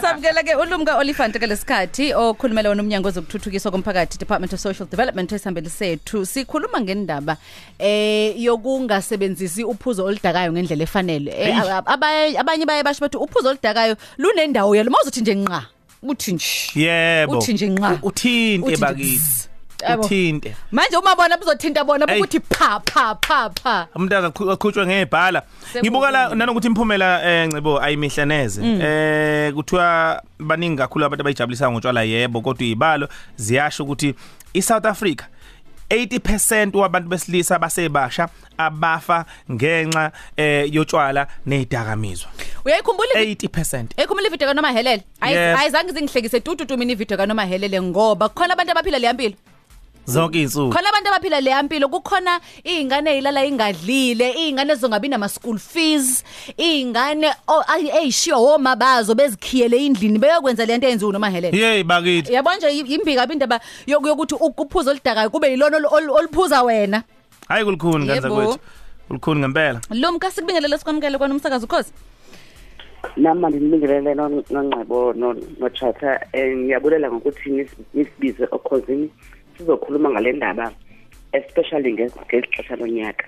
Samkela ke ulumka Olifant ke lesikhathi okhulumela wona umnyango wezokuthuthukiswa komphakathi Department of Social Development esihambele sethu sikhuluma ngendaba eh yokungasebenzisi uphuzo oludakayo ngendlela efanele Eh, ab- abanye abanye baye basho bathi uphuzo oludakayo lunendawo yalo mawuzothi nje nqa uthi nje Yebo. Uthi nje nqa. U- Uthinte Uthi nje bakithi. Bzz. Yabo. Uthinte. manje uma bona bizothinta bona Hey. ukuthi pha pha pha pha umuntu akaqhutshwe ngebhala Sekuvukile. ngibuka la nanokuthi imphumela eh ncebo ayimihle neze Mm. eh kuthiwa baningi kakhulu abantu abayijabulisa ngotshwala yebo kodwa izibalo ziyasho ukuthi iSouth Africa 80% wabantu besilisa basebasha abafa ngenxa eh yotshwala nezidakamizwa uyayikhumbula i- 80% Ekhumbula ivideo kaNoma Helele Ayi- Yes. ayizange zingihlekise tututu mina ivideo kaNoma Helele ngoba kukhona abantu abaphila le yampilo zonke izinsuku. Khona abantu abaphila le yampilo kukhona izingane ezilala ingadlile izingane zongabi nama school fees izingane o- ay- eyishiyo oma bazo bezikhiyele endlini beyokwenza lento eyenziwa noma Helele hey bakithi. Yabona nje imbika indaba yoku- yokuthi u- uphuzo oludakayo kube yilona ol- ol- oluphuza wena. Hayi kulikhuni kanza Yebo. kwethu. Kulikhuni ngempela. Lumka sikubingelele sikwamukele kwana umsakazo ukhosi nama ndinibingelele nongcebo notshata um ngiyabulela ngokuthi nis- nisibize okhosini sizokhuluma ngale ndaba especially nge- ngeli xesha lonyaka.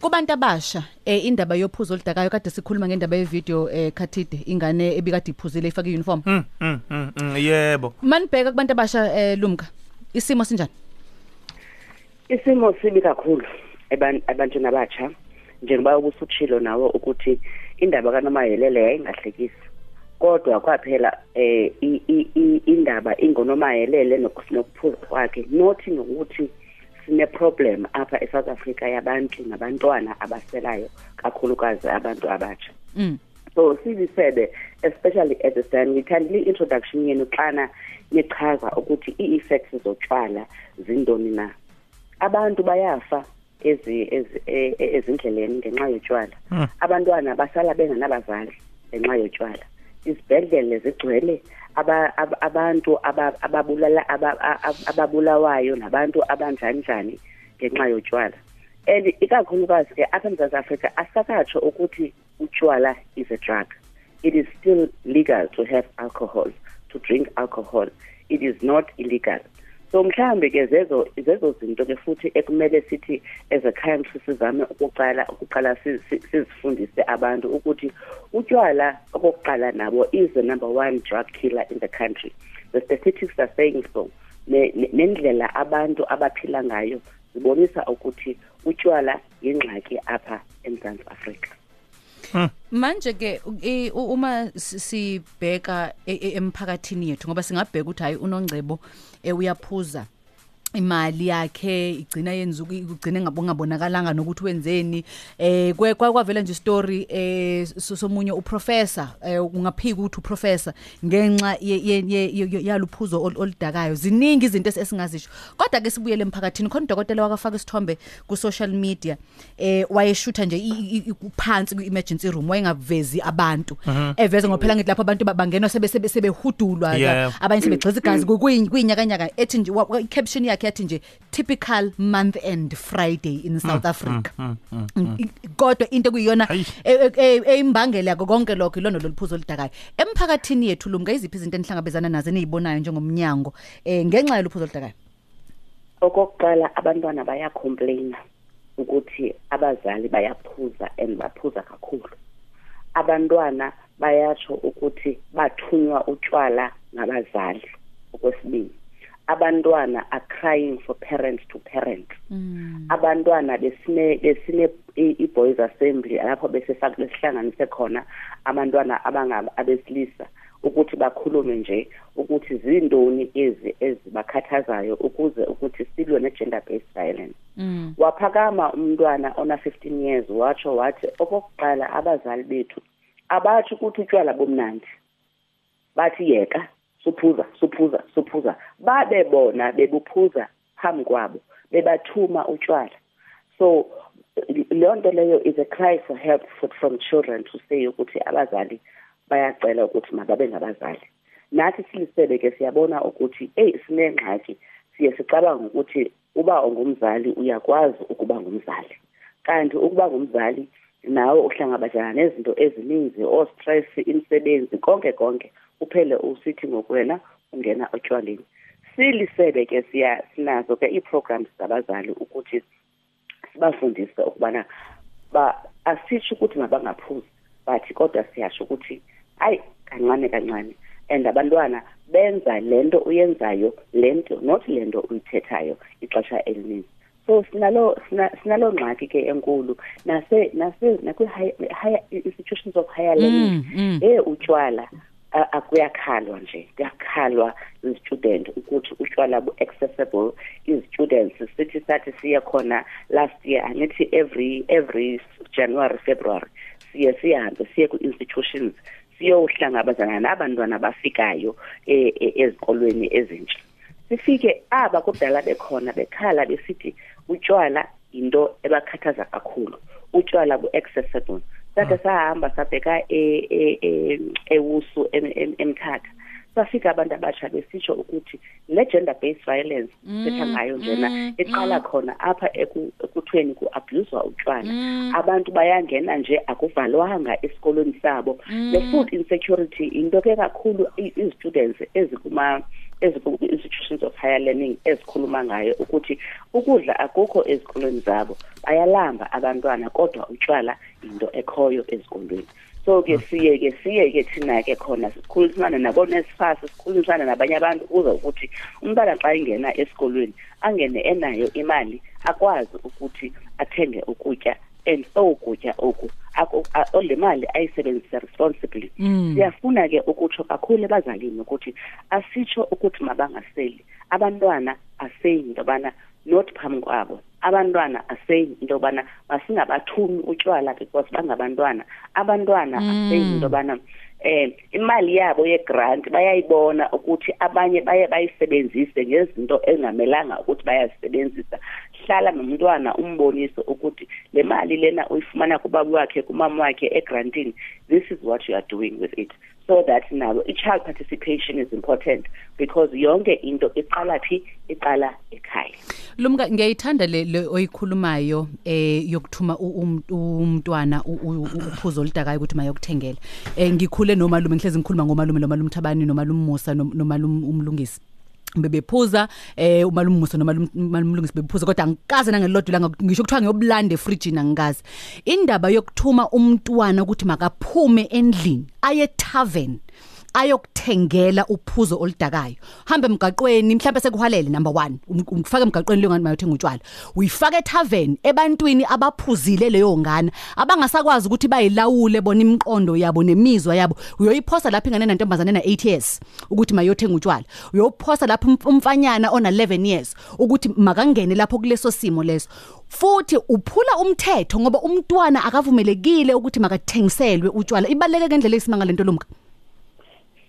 Kubantu abasha eh indaba yophuzo oludakayo kade sikhuluma ngendaba yevideo eh khathide ingane ebikade iphuzile ifake uniform Mm, mm, mm, mm, yebo. Manibheka kubantu abasha eh lumka isimo sinjani? Isimo sibi kakhulu eban- ebantwini abatsha njengoba ubusutshilo nawo ukuthi indaba kanomayelele yayingahlekisi. Kodwa kwaphela eh indaba ingonomayelele noku- nokuphuza kwakhe nothi nokuthi sine problem apha eSouth Africa yabantu nabantwana abaselayo kakhulukazi abantu abatsha. Mm. So sibisebe especially at this time ngithandile i-introduction yenu xana nichaza ukuthi ii-effects zotshwala zindoni na. Abantu bayafa ezi ezi- e- e- ezindleleni ngenxa yotshwala. Hmm. abantwana basala bengenabazali ngenxa yotshwala. Izibhedlele zigcwele aba- ab- abantu aba- ababulala ababulawayo nabantu abanjani njani ngenxa yotshwala. And ikakhulukazi ke apha emzantsi afrika asisakatsho ukuthi utshwala is a drug. It is still legal to have alcohol to drink alcohol. It is not illegal. So mhlambe ke zezo zezo zinto ke futhi ekumele sithi as a country sizame ukuqala ukuqala si- si- sizifundise abantu ukuthi utshwala okokuqala nabo is the number one drug killer in the country. The statistics are saying so. Ne- ne- nendlela abantu abaphila ngayo zibonisa ukuthi utshwala yingxaki apha eMzantsi Afrika. Manje ke u- i- u- uma si- sibheka e- e- emphakathini yethu ngoba singabheka ukuthi hayi unongcebo eh, uyaphuza. Imali yakhe igcina yenza uku- ugcine ngabongabonakalanga nokuthi wenzeni eh kwe- kwa- kwavela nje story eh so- somunye uprofessor eh ungaphika ukuthi uprofessor ngenxa ye- ye- ye- ye- yaluphuzo ol- oludakayo ziningi izinto esi- esingazisho kodwa ke sibuyele emphakathini khona udokotela wakafaka isithombe ku social media eh wayeshutha nje i- i- i- phansi ku emergency room wayengavezi abantu eveza ngophela ngithi lapho abantu ba- bangenwa sebe sebe sebehudulwa Yeah. abanye sebegxiza igazi kuyinyakanyaka ethi nje wa- wa- caption yakhe yathi nje typical month end friday in south africa. I- kodwa into kuyiyona Hayi. e- e- e- eyimbangela yako konke lokho ilona loluphuzo oludakayo emphakathini yethu lumka iziphi izinto enihlangabezana nazo eniyibonayo njengomnyango? Eh ngenxa yoluphuzo oludakayo. Okokuqala abantwana bayacomplaina ukuthi abazali bayaphuza and baphuza kakhulu. Abantwana bayatsho ukuthi bathunywa utshwala ngabazali. Okwesibini abantwana are crying for parent to parent. Abantwana besine besine i- i-boys assembly lapho besifaka besihlanganise khona abantwana abangaba abesilisa ukuthi bakhulume nje ukuthi zindoni ezi ezibakhathazayo ukuze ukuthi silwe ne-gender based violence. Mm. Waphakama umntwana ona 15 years watsho wathi okokuqala abazali bethu abatsho ukuthi utywala bomnandi bathi yeka suphuza suphuza suphuza. Babe bona bebuphuza phambi kwabo bebathuma utywala so leyo nto leyo is a cry for help from children to say ukuthi abazali bayacela ukuthi mababe ngabazali nathi silisebe ke siyabona ukuthi eyi sinengxaki siye sicabanga ukuthi uba ungumzali uyakwazi ukuba ngumzali. Kanti ukuba ngumzali nawe uhlangabezana nezinto ezininzi o-stress imisebenzi konke konke. Uphele usithi ngokwena ungena otshwaleni silisebe ke siya sinazo ke ii-programs zabazali ukuthi sibafundise ukubana ba asitsho ukuthi mabangaphuzi but kodwa siyasho ukuthi hayi kancane kancane and abantwana benza lento uyenzayo lento not lento uyithethayo ixesha elininzi so sinalo sinalo ngxaki ke enkulu nase nase nakwi higher institutions of higher learning Mm, mm. eh utshwala a- akuyakhalwa nje kuyakhalwa izistudent ukuthi utshwala bu accessible izistudents sithi sathi siye khona last year angithi every every January February siye sihambe siye ku institutions siyohlangabezana nabantwana bafikayo e- e- ezikolweni ezintsha. Sifike aba kudala bekhona bekhala besithi utshwala into ebakhathaza kakhulu utshwala bu accessible sakhe sahamba sabheka e- e- e- ewusu em- em- emthatha safika abantu abasha besitsho ukuthi le gender based violence setha ngayo njena iqala khona apha eku- ekuthweni ku-abuswa utshwala abantu bayangena nje akuvalwanga esikolweni sabo le food insecurity into ke kakhulu i- i-students ezikuma eziku-institutions of higher learning ezikhuluma ngayo ukuthi ukudla akukho ezikolweni zabo bayalamba abantwana kodwa utshwala into ekhoyo ezikolweni. So ke siye ke siye ke thina ke khona sikhulumisana nabo-nesfas sikhulumisana nabanye abantu kuze ukuthi umntwana xa ingena esikolweni angene enayo imali akwazi ukuthi athenge ukutya and okutya oku ako- a- le mali ayisebenzise responsibly. Siyafuna ke ukutsho kakhulu ebazalini ukuthi asitsho ukuthi mabangaseli. Abantwana aseyi into yobana not phambi kwabo. Abantwana aseyi into yobana masingabathumi utshwala because bangabantwana. Abantwana aseyi into yobana eh imali yabo yegrant bayayibona ukuthi abanye baye bayisebenzise ngezinto engamelanga ukuthi bayazisebenzisa. Hlala nomntwana umbonise ukuthi le mali lena uyifumana kubaba wakhe kumama wakhe egrantini this is what you are doing with it so that nabo i-child participation is important because yonke into iqala phi iqala ekhaya Lumka ngiyayithanda le le oyikhulumayo eh yokuthuma u- um- umntwana u- u- u- uphuzo oludakayo ukuthi mayokuthengela. Eh ngikhule nomalume ngihlezi ngikhuluma ngomalume nomalume Thabani nomalume Musa nom- nomalume umlungisi. Bebephuza eh umalume Musa nomalume umlungisi bebephuza kodwa angikaze nangelodwa langa ngisho kuthiwa ngiyobulanda efridge angikaze. Indaba yokuthuma umntwana ukuthi makaphume endlini aye tavern. Ayokuthengela uphuzo oludakayo. Hambe emgaqweni mhlawumbe sekuhalele number 1 umfaka emgaqweni leyo ngani mayothenga utshwala. Uyifaka etavern ebantwini abaphuzile leyo ngane abangasakwazi ukuthi bayilawule bona imiqondo yabo nemizwa yabo. Uyoyiphosa lapha ingane nentombazane na 8 years ukuthi mayothenga utshwala. Uyophosa lapha umf- umfanyana ona 11 years ukuthi makangene lapho kuleso simo leso. Futhi uphula umthetho ngoba umntwana akavumelekile ukuthi makathengiselwe utshwala. Ibaleke ngendlela esimanga lento lumka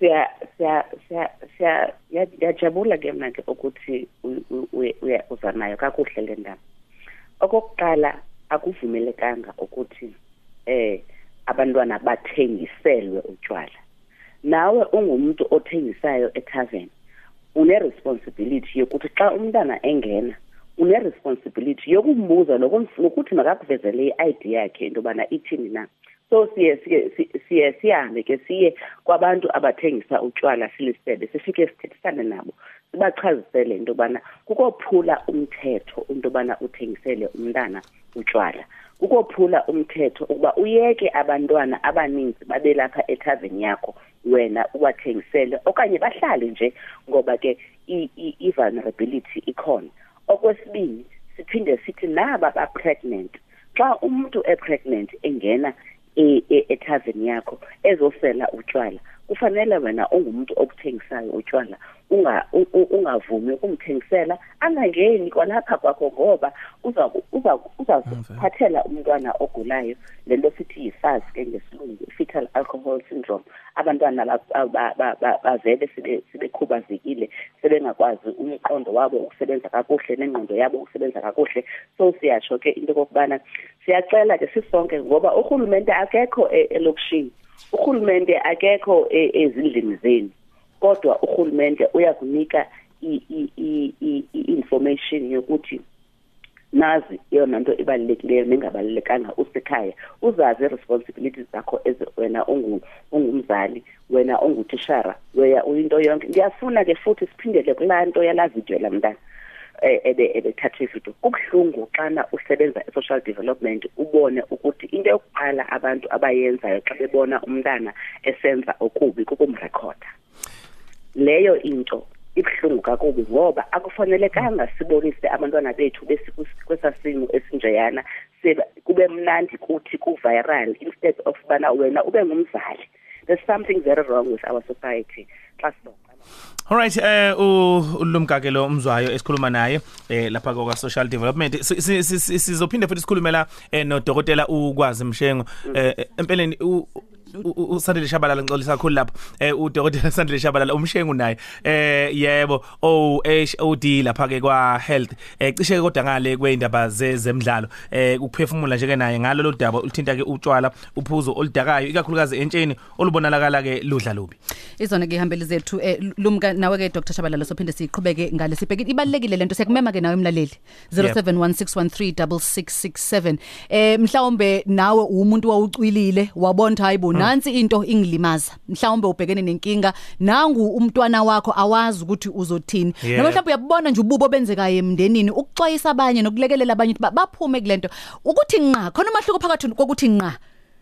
siya siya siya siya ya- ngiyajabula ke mna ke ukuthi u- u- uye- uya- uza nayo kakuhle le ndaba. Okokuqala akuvumelekanga ukuthi eh abantwana bathengiselwe utshwala nawe ungumuntu othengisayo etavern une responsibility yokuthi xa umntana engena une responsibility yokumbuza nokumf- nokuthi makakuvezele i-ID yakhe into yobana ithini na. So siye siye si- siye sihambe ke siye kwabantu abathengisa utshwala silisebe sifike sithethisane nabo sibachazisele into yobana kukophula umthetho into yobana uthengisele umntana utshwala kukophula umthetho ukuba uyeke abantwana abaninzi babe lapha ethaveni yakho wena uwathengisele okanye bahlale nje ngoba ke i-vulnerability ikhona. Okwesibini siphinde sithi naba ba-pregnant xa umuntu e-pregnant engena e- e- ethaveni yakho ezosela utshwala. Kufanele wena ungumuntu okuthengisayo utshwala unga u- u- ungavumi ukumthengisela angangeni kwalapha kwakho ngoba uza uza uzaphathela umntwana ogulayo. Lento sithi yi-FAS ke ngesilungu fetal alcohol syndrome. Abantwana ba- ba- ba- ba- bavele sibe- sibekhubazekile sebengakwazi umqondo wabo ukusebenza kakuhle nengqondo yabo ukusebenza kakuhle. So siyatsho ke into okokubana siyacela ke sisonke ngoba urhulumente akekho e- elokishini. Urhulumente akekho e- ezindlini zenu. Kodwa urhulumente uyakunika i- i- i- i- i-information yokuthi nazi iyona nto ibalulekileyo nengabalulekanga usekhaya. Uzazi i-responsibilities zakho as wena ungu- ungumzali wena ungutishara weya uyinto yonke. Ngiyafuna ke futhi siphindele kulaa nto yalaa video la mntana eh, ebe ebethatha ividiyo. Kubuhlungu xana usebenza e-social development ubone ukuthi into yokuqala abantu abayenzayo xa bebona umntana esenza okubi kukumrekhoda leyo into ibuhlungu kakubi ngoba akufanelekanga sibonise abantwana bethu kwesasimo esinjeyana. Seba- kube mnandi kuthi ku-viral instead of bana wena ube ngumzali. There's something very wrong with our society. Xa sizoqala Alright eh u- ulumkake lo umzwayo esikhuluma naye eh lapha kwa social development. Si- si- si- si- sizophinde futhi sikhulumela eh nodokotela ukwazi mshengo eh empeleni u- u- u- usandile shabalala ngixolisa kakhulu lapho. Eh udokotela Sandile Shabalala umshengu naye. Eh yebo OHOD lapha ke kwa health eh cishe kodwa ngale kweindaba zezemidlalo eh ukuphefumula nje ke naye ngalo lo daba ulithinta ke utshwala uphuzo oludakayo ikakhulukazi entsheni olubonakala ke ludla lubi izona ke ihambeli zethu eh, lumka nawe ke Dr. Shabalala sophinde siqhubeke ngale. Sibheke ibalekile lento siyakumema ke nawe emlaleli 0716136667 eh mhlawumbe nawe umuntu wawucwilile wabona hayibo nansi into ingilimaza. Mhlawumbe ubhekene nenkinga nangu umntwana wakho awazi ukuthi uzothini. Yeah. noma mhlawumbe uyabona nje ububo benzekayo emndenini ukuxwayisa abanye nokulekelela abanye ukuthi ba- baphume kulento ukuthi nqa khona umahluko phakathi kokuthi nqa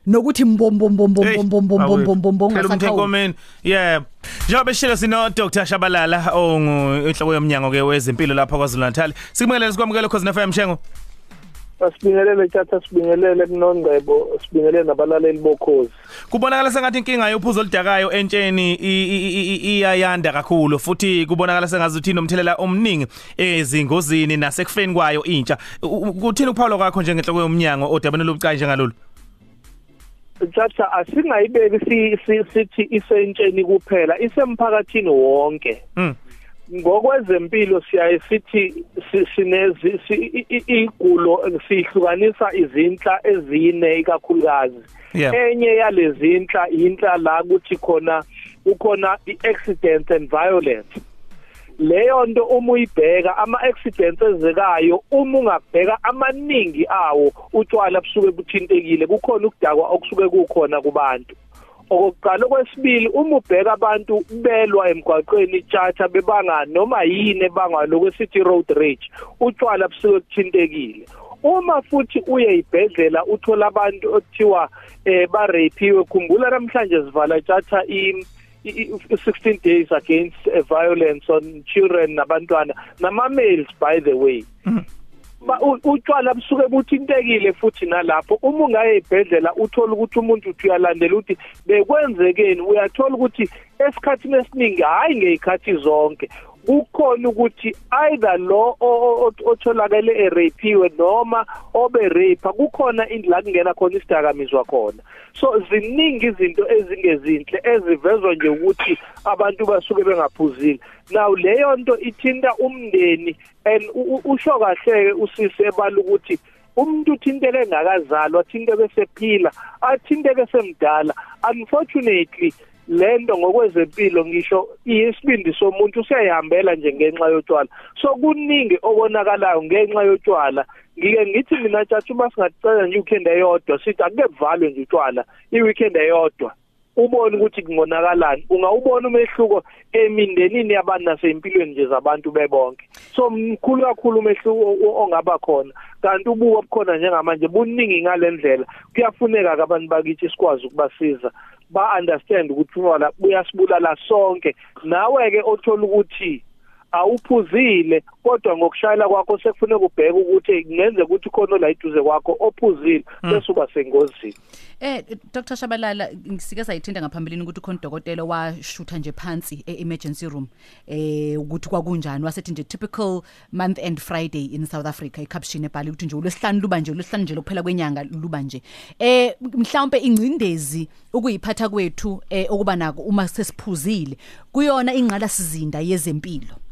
nokuthi mbombombombombombombombombombo Phela umthenkomeni yebo njengoba shilo sino Dr. Shabalala ongu inhloko yomnyango ke wezempilo lapha kwaZulu Natal sikumele sikwamukele cause FM Mshengo asibingelele tata sibingelele kunongcebo sibingelele nabalaleli bokhozi. Kubonakala sengathi inkinga yophuzo oludakayo entsheni i- i- i- i- iyayanda kakhulu futhi kubonakala sengathi uthina umthelela omningi ezingozini nasekufeni kwayo intsha. U- u- kuthini ukuphawula kwakho njengenhloko yomnyango odabeni lobucayi njengalolu? Tata asingayibeki si- si- sithi isentsheni kuphela isemphakathini wonke. Mm. Ngokwezempilo siyaye sithi si- sinezi igulo sihlukanisa izinhla ezine ikakhulukazi. Enye yalezi inhla inhla la kuthi khona ukhona i-accident and violence. Leyo nto uma uyibheka ama-accidents ezekayo uma ungabheka amaningi awo utshwala busuke buthintekile kukhona ukudakwa okusuke kukhona kubantu. Okokuqala okwesibili uma ubheka abantu belwa emgwaqweni itshatha bebanga noma yini ebangwa lokwesithi road rage utshwala busuke buthintekile uma futhi uye ibhedlela uthola abantu okuthiwa eh barapiwe khumbula namhlanje sivala itshatha i i- i- 16 days against uh, violence on children nabantwana nama males by the way. U- utshwala busuke buthintekile futhi nalapho. Uma ungaye ibhedlela uthola ukuthi umuntu uthi uyalandela ukuthi bekwenzekeni. Uyathola ukuthi esikhathini esiningi hayi ngezikhathi zonke. Kukhona ukuthi either lo otholakele erapiwe noma obe rape kukhona indlela kungena khona isidakamizwa khona. So ziningi izinto ezingezinhle ezivezwa nje ukuthi abantu basuke bengaphuzile. Now leyo nto ithinta umndeni and usho kahle usise ebala ukuthi umuntu uthinteke engakazalwa athinteke sephila athinteke semdala unfortunately lento ngokwezempilo ngisho isibindi somuntu siyayihambela nje ngenxa yotshwala. So kuningi okonakalayo ngenxa yotshwala. Ngike ngithi mina tjathu uma singacela nje weekend eyodwa sithi ake kuvalwe nje utshwala i-weekend eyodwa. Ubone ukuthi kungonakalani. Ungawubona umehluko emindenini yabantu nasempilweni nje zabantu bebonke. So mkhulu kakhulu umehluko o- ongaba khona. Kanti ubuko obukhona njengamanje buningi ngalendlela kuyafuneka ke abantu bakithi sikwazi ukubasiza. Ba understand ukuthi wala buyasibulala sonke. Nawe ke othola ukuthi awuphuzile kodwa ngokushayela kwakho sekufuneka ubheke ukuthi kungenzeka ukuthi khona la iduze kwakho ophuzile bese uba sengozini. Eh Dr. Shabalala ngisike sayithinta ngaphambilini ukuthi khona udokotela washutha nje phansi e-emergency room eh ukuthi kwakunjani? Wasethi nje typical month end Friday in South Africa eCaption ebhali ukuthi nje ulesihlanu luba nje ulesihlanu nje lokuphela kwenyanga luba nje. Eh mhlawumbe ingcindezi ukuyiphatha kwethu eh okuba nako uma sesiphuzile kuyona ingqala sizinda yezempilo.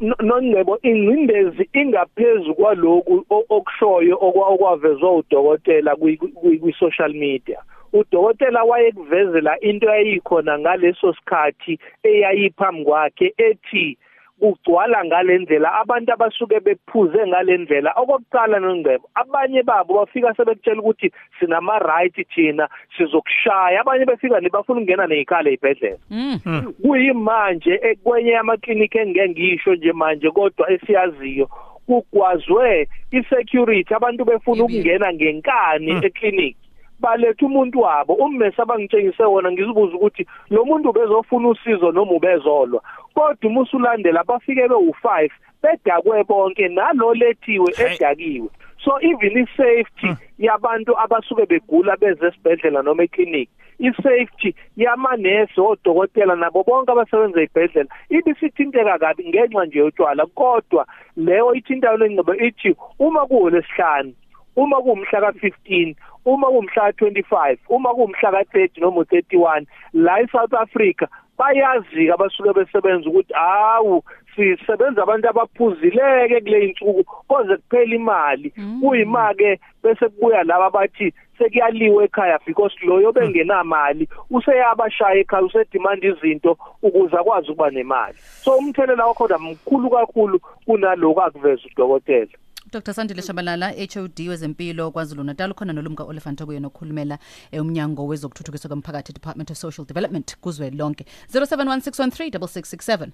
No- nongcebo ingcindezi ingaphezulu kwaloku o- okushoyo okwa- okwavezwa udokotela kwi- kwi kwi- social media. Udokotela wayekuvezela into eyayikhona ngaleso sikhathi eyayiphambi kwakhe ethi kugcwala ngalendlela abantu abasuke bephuze ngalendlela okokuqala nongcebo abanye babo bafika sebekutshela ukuthi sinama right thina sizokushaya. Abanye befika nebafuna ukungena nezikhale ezibhedlela Mm. kuyimanje ekwenye amaklinikhi engeke ngisho nje manje kodwa esiyaziyo kugwazwe isecurity. Abantu befuna Yebo, yebo. ukungena ngenkani eclinic baletha umuntu wabo. Ummese abangitshengise wona ngizibuza ukuthi lo muntu bezofuna usizo noma ubezolwa. Kodwa uma usulandela bafike bewu5 bedakwe bonke nalo lethiwe Hey. edakiwe. So even i-safety yabantu abasuke begula beze esibhedlela noma eclinic i-safety yamanesi odokotela nabo bonke abasebenza ezibhedlela ibisithinteka kabi ngenxa nje yotshwala. Kodwa leyo ithintayo lengcebo ithi uma kuwolesihlanu uma kuwumhla ka15 uma kuwumhla ka25 uma kuwumhla ka30 noma u31 la eSouth Africa bayazi abasuke besebenza ukuthi hawu sisebenza abantu abaphuzileke kule insuku koze kuphela imali. Kuyima ke bese kubuya laba bathi sekuyaliwe ekhaya because loyo bengenamali useyabashaya ekhaya usedemand izinto ukuze akwazi ukuba nemali. So umthelela wakhona mkhulu kakhulu kunaloko akuveza udokotela. Dr Sandile Shabalala HOD wezempilo kwaZulu Natal khona nolumka Oliphant okuye nokhulumela eh, umnyango wezokuthuthukiswa komphakathi Department of Social Development kuzwe lonke 0716136667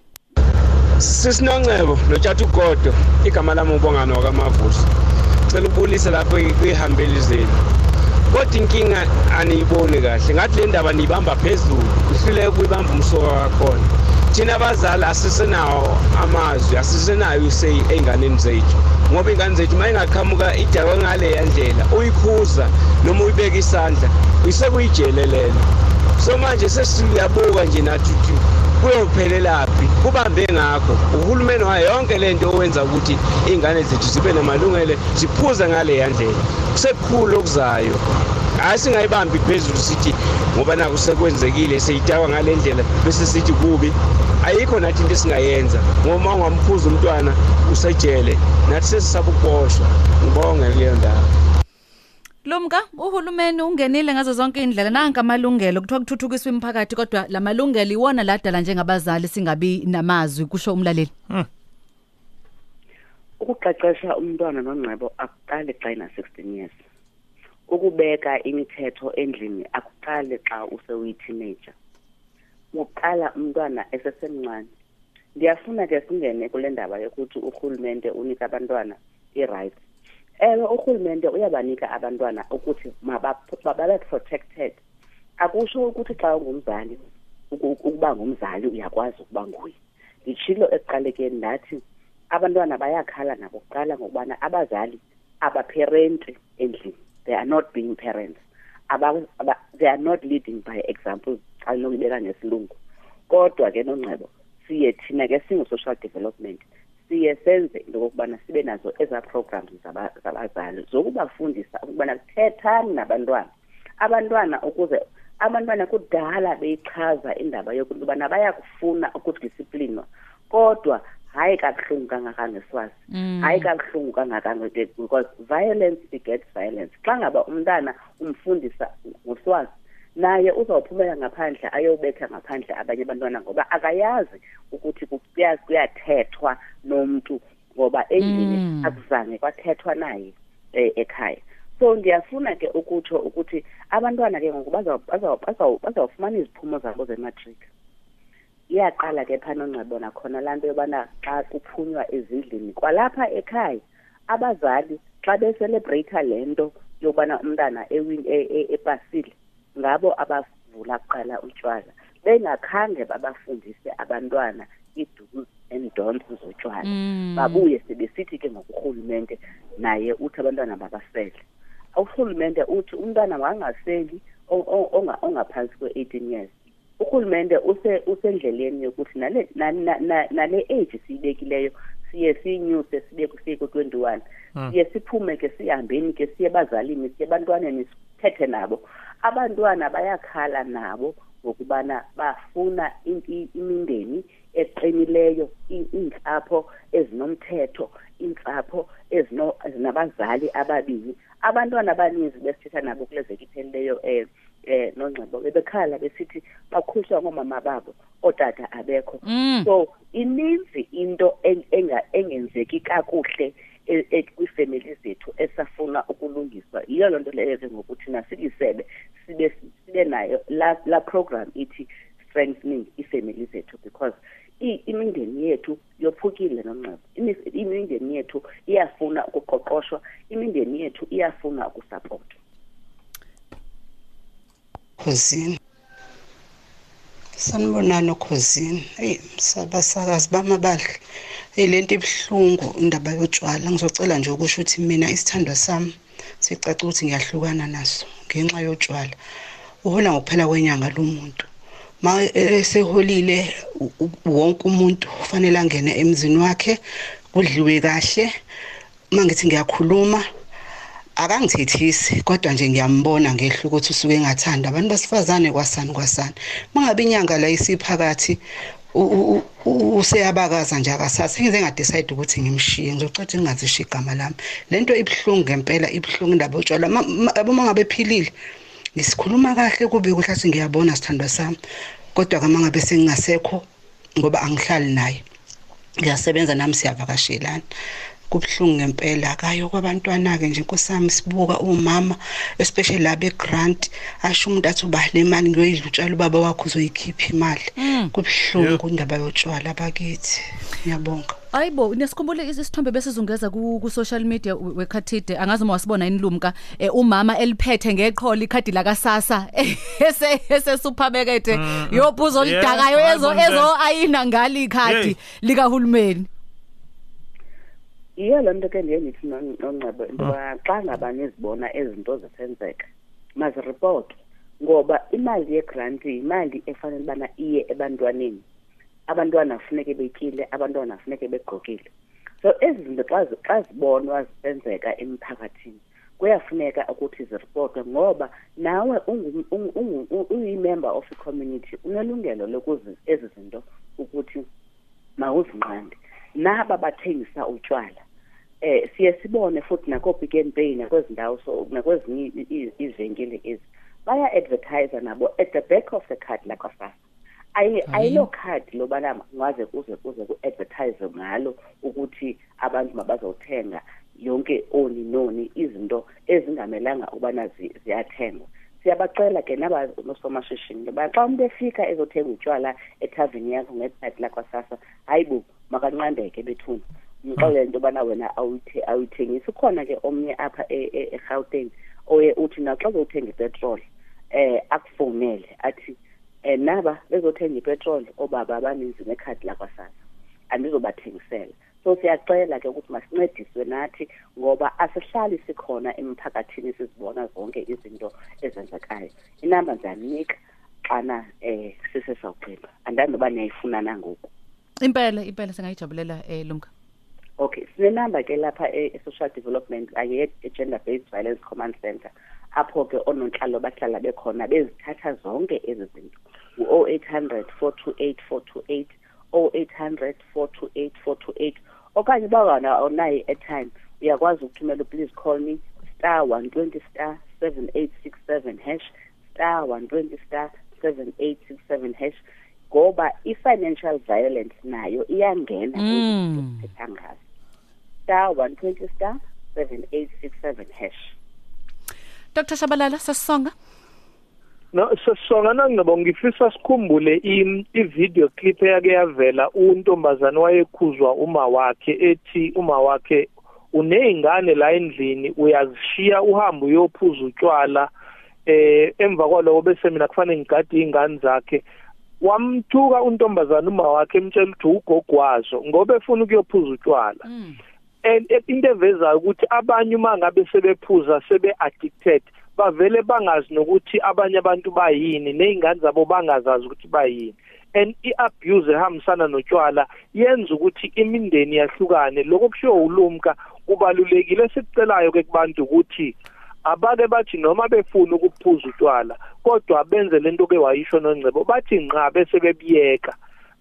Sisinongcebo nothatha ugodo igama lami ubongano wakamavusi. Cela ubulise lapho kwihambeli zenu. Kodwa inkinga aniyiboni kahle ngathi le ndaba niyibamba phezulu ihlule kuyibamba umsoka wakhona. Thina abazali asisenawo amazwi asisenayo say einganeni zethu ngoba ingane zethu mayingaqhamuka idakwe ngale yandlela uyikhuza noma uyibeka isandla uyisekuyijele so manje sesiyabuka nje nathi ukuthi kuyophelelaphi? Kubambe ngakho. Uhulumeni wayo yonke lento owenza ukuthi ingane zethu zibe namalungelo ziphuze ngale yandlela. Kusekukhulu okuzayo. Hayi singayibambi phezulu sithi ngoba naku sekwenzekile seyitakwa ngale ndlela bese sithi kubi. Ayikho nathi into esingayenza ngoba ungamkhuza umntwana usejele. Nathi sesisaba ukuboshwa. Ngibonge kuleyo ndawo. Lumka uhulumeni ungenile ngazo zonke indlela nanka amalungelo. Kuthiwa kuthuthukiswa imiphakathi kodwa lamalungelo iwona ladala njengabazali singabi namazwi kusho umlaleli. Ukuqeqesha umntwana nongcebo akuqali xa ina 16 years. Ukubeka imithetho endlini akuqali xa usewuyi-teenager. Uqala umntwana esesemncane. Ndiyafuna ke singene kule ndaba yokuthi urhulumente unika abantwana i-rights. Ewe urhulumente uyabanika abantwana ukuthi mabap- mababe protected akusho ukuthi xa ungumzali uku- ukuba ngumzali uyakwazi ukuba nguye. Nditshilo ekuqalekeni ndathi abantwana bayakhala nabo kuqala ngokubana abazali abaparenti endlini. They are not being parents. Aba, aba, they are not leading by example. Xa linokuyibeka ngesilungu. Kodwa ke nongcebo siye thina ke singu-social development siye senze into okokubana sibe nazo eza programs zaba- zabazali zokubafundisa ukubana thethani nabantwana. Abantwana ukuze abantwana kudala beyichaza indaba yokuthi ubana bayakufuna ukudisiplinwa. Kodwa hayi kabuhlungu kangakanga swazi hayi kabuhlungu kangakanga because violence begets violence. Xa ngaba umntana umfundisa ngoswazi naye uzawuphumela ngaphandle ayobetha ngaphandle abanye abantwana ngoba akayazi ukuthi kuya- kuyathethwa nomntu ngoba endlini Mm. akuzange kwathethwa naye eh, ekhaya. So ndiyafuna ke ukutsho ukuthi abantwana ke ngoku bazaw- bazaw- bazaw- bazawufumana iziphumo zabo zematric. Iyaqala ke phana ongcebo nakhona laa nto yobana xa kuphunywa ezindlini kwalapha ekhaya abazali xa becelebrata le nto yokubana umntana ewin- e- e- epasile ngabo abavula kuqala utshwala bengakhange babafundise abantwana ii-do's and don'ts zotshwala Mm. babuye sebesithi ke ngokurhulumente naye uthi abantwana babasele urhulumente uthi umntwana wangaseli o- o- onga- ongaphantsi kwe-eighteen years. Urhulumente use usendleleni yokuthi nale na- na- na- nale age siyibekileyo siye siyinyuse sibe siye ku-twenty one siye siphume ke sihambeni ke siye ebazalini siye ebantwaneni sithethe nabo. Abantwana bayakhala nabo ngokubana bafuna in- i- imindeni eqinileyo i- iintsapho ezinomthetho iintsapho ezino- ezinabazali ababini. Abantwana abaninzi besithetha nabo kule veki iphelileyo um eh nongcebo bebekhala besithi bakhuliswa ngomama babo otata abekho. Mm. so ininzi into engenzeki kakuhle e- e- kwifamily zethu esafuna ukulungiswa. Yiyo loo nto leyo ke ngokuthi nasilisebe sibe sibe nayo la la program ithi strengthening ifamily zethu because imindeni yethu yophukile nonqebo Imi- imindeni yethu iyafuna ukuqoqoshwa imindeni yethu iyafuna ukusapotwa khosini sanibonani khosini eyi sabasakazi bamabahle eyi lento ibuhlungu indaba yotshwala. Ngizocela nje ukusho ukuthi mina isithandwa sami sicaca ukuthi ngiyahlukana naso ngenxa yotshwala. Uhola ngokuphela kwenyanga lo muntu ma eseholile wonke umuntu kufanele angene emzini wakhe kudliwe kahle. Uma ngithi ngiyakhuluma akangithethisi kodwa nje ngiyambona ngehla ukuthi usuke engathanda abantu besifazane kwasani kwasani. Mangabe inyanga la isiphakathi useyabakaza nje akasasa ngize ngadecide ukuthi ngimshiye ngizocela ngingazisho igama lami. Lento ibhlungu ngempela ibhlungu indaba yotshwala. Ma- ma- yabo mangabe ephilile ngisikhuluma kahle kube kuhle athi ngiyabona sithandwa sami. Kodwa ke mangabe sengingasekho ngoba angihlali naye ngiyasebenza nami siyavakashelana. Kubuhlungu ngempela. Akayo kwabantwana-ke nje nkosami sibuka umama especially laba egrant asho umuntu athi uba le mali ngiyoyidla utshala ubaba wakho uzoyikhipha imali. Kubuhlungu indaba yotshwala bakithi. Ngiyabonga. Ayibo nesikhumbule isithombe besizungeza ku ku social media we- wekhathide angazi uma wasibona yini lumka eh, umama eliphethe ngeqholo ikhadi la kasasa ese ese supermarket yophuzo Yeah, lidakayo ezo ngiyabona ezo ayina ngali ikhadi Hey. likahulumeni. Yiyo loo nto ke ndiye ndithi non- nongcebo into yoba xa ngaba nizibona ezi zinto zisenzeka maziripotwe ngoba imali yegranti yimali efanele ubana iye ebantwaneni. Abantwana funeke betyile abantwana funeke begqokile. So ezi zinto xa zi- xa zibonwa zisenzeka emphakathini kuyafuneka ukuthi ziripotwe ngoba nawe ungu- ungu- ungu- u- uyi-member of i-community unelungelo lokuzi ezi zinto ukuthi mawuzinqande. Naba bathengisa utshwala eh siye sibone futhi nako Pick n Pay nakwezindawo so nakwezinye i- i- izivenkile ezi baya advertise nabo at the back of the card lakwa sasa ayi ayilo card lobana ngaze kuze kuze ku advertise ngalo ukuthi abantu mabazothenga yonke oni noni izinto ezingamelanga ubana zi- ziyathengwa. Siyabacela ke naba nosomashishini ngoba xa umuntu efika ezothenga utshwala ethaveni yakho ngecadi lakwasasa hayibo makanqandeke bethuna. Ngixolele into yobana wena awuyithe- awuyithengisi. Ukhona ke omnye apha e- e- egauteng oye uthi naxa uzothenga ipetroli eh akufowunele athi eh naba bezothenga ipetroli obaba abaninzi nekhadi lakwasasa andizobathengisela. So siyacela ke ukuthi masincediswe nathi ngoba asihlali sikhona emphakathini sizibona zonke izinto ezenzekayo. Inamba ndiyaninika xana eh sisesawugqiba andazi noba niyayifuna nangoku. Impela impela singayijabulela eh lumka. Okay sinenamba ke lapha e-social development kanye e-gender based violence command center apho ke onontlalo bahlala bekhona bezithatha zonke ezi zinto. U-0800 428 428 0800 428 428 okanye bangana awunayo i-airtime uyakwazi ukuthumela please call me star 120 star 7867 hash star 120 star 7867 hash. Ngoba i-financial violence nayo iyangena Mm. ngazo. Star 120 star 7867 hash. Dr Shabalala sasonga? No sesonga nanginobo ngifisa sikhumbule i video clip eyake yavela untombazana wayekhuzwa uma wakhe ethi uma wakhe unezingane la endlini uyazishiya uhamba uyophuza utshwala. Eh emva kwaloko bese mina kufanele ngigade izingane zakhe. Wamthuka untombazana uma wakhe emtshela ukuthi ugogwazo ngoba efuna ukuyophuza utshwala. Eh, into evezayo ukuthi abanye uma ngabe sebephuza sebe addicted bavele bangazi nokuthi abanye abantu bayini nezingane zabo bangazazi ukuthi bayini. And iabuse ehambisana notshwala yenza ukuthi imindeni yahlukane. Lokho kushiwo ulumka kubalulekile sikucelayo ke kubantu ukuthi abake bathi noma befuna ukuphuza utshwala kodwa benze lento ke wayisho nongcebo bathi nqa bese bebiyeka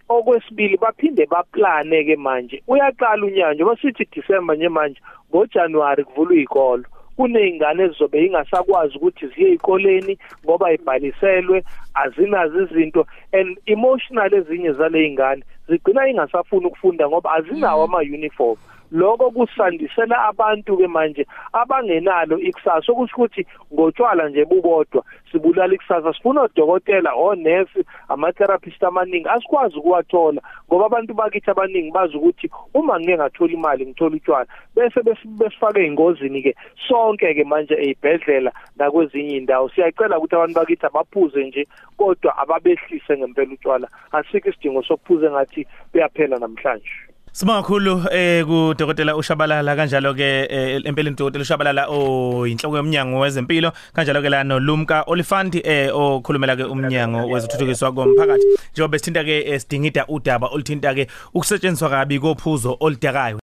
okwesibili baphinde baplane ke manje. Uyaqala unyanja basithi December nje manje ngoJanuary kuvulwa izikolo kunezingane ezizobe ingasakwazi ukuthi ziye ezikoleni ngoba ibhaliselwe azinazo izinto. And emotional ezinye zale ingane zigcina ingasafuni ukufunda ngoba azinawo ama uniform lokho kusandisela abantu ke manje abangenalo ikusasa. Okusho ukuthi ngotshwala nje bubodwa sibulala ikusasa. Sifuna odokotela onesi ama-therapist amaningi. Asikwazi ukuwathola ngoba abantu bakithi abaningi bazi ukuthi uma ngike ngathola imali ngithola utshwala. Bese besifake ey'ngozini-ke sonke-ke manje ey'bhedlela nakwezinye iy'ndawo. Siyacela ukuthi abantu bakithi abaphuze nje kodwa ababehlise ngempela utshwala. Asikho isidingo sokuphuza ngathi buyaphela namhlanje. Sibonga kakhulu eh ku dokotela uShabalala kanjalo ke eh, empeleni dokotela uShabalala oyinhloko yomnyango wezempilo kanjalo ke la no Lumka Olifant eh okhulumela ke umnyango wezothuthukiswa komphakathi. Njengoba sithinta ke eh, sidingida udaba oluthinta ke ukusetshenziswa kabi kophuzo oludakayo.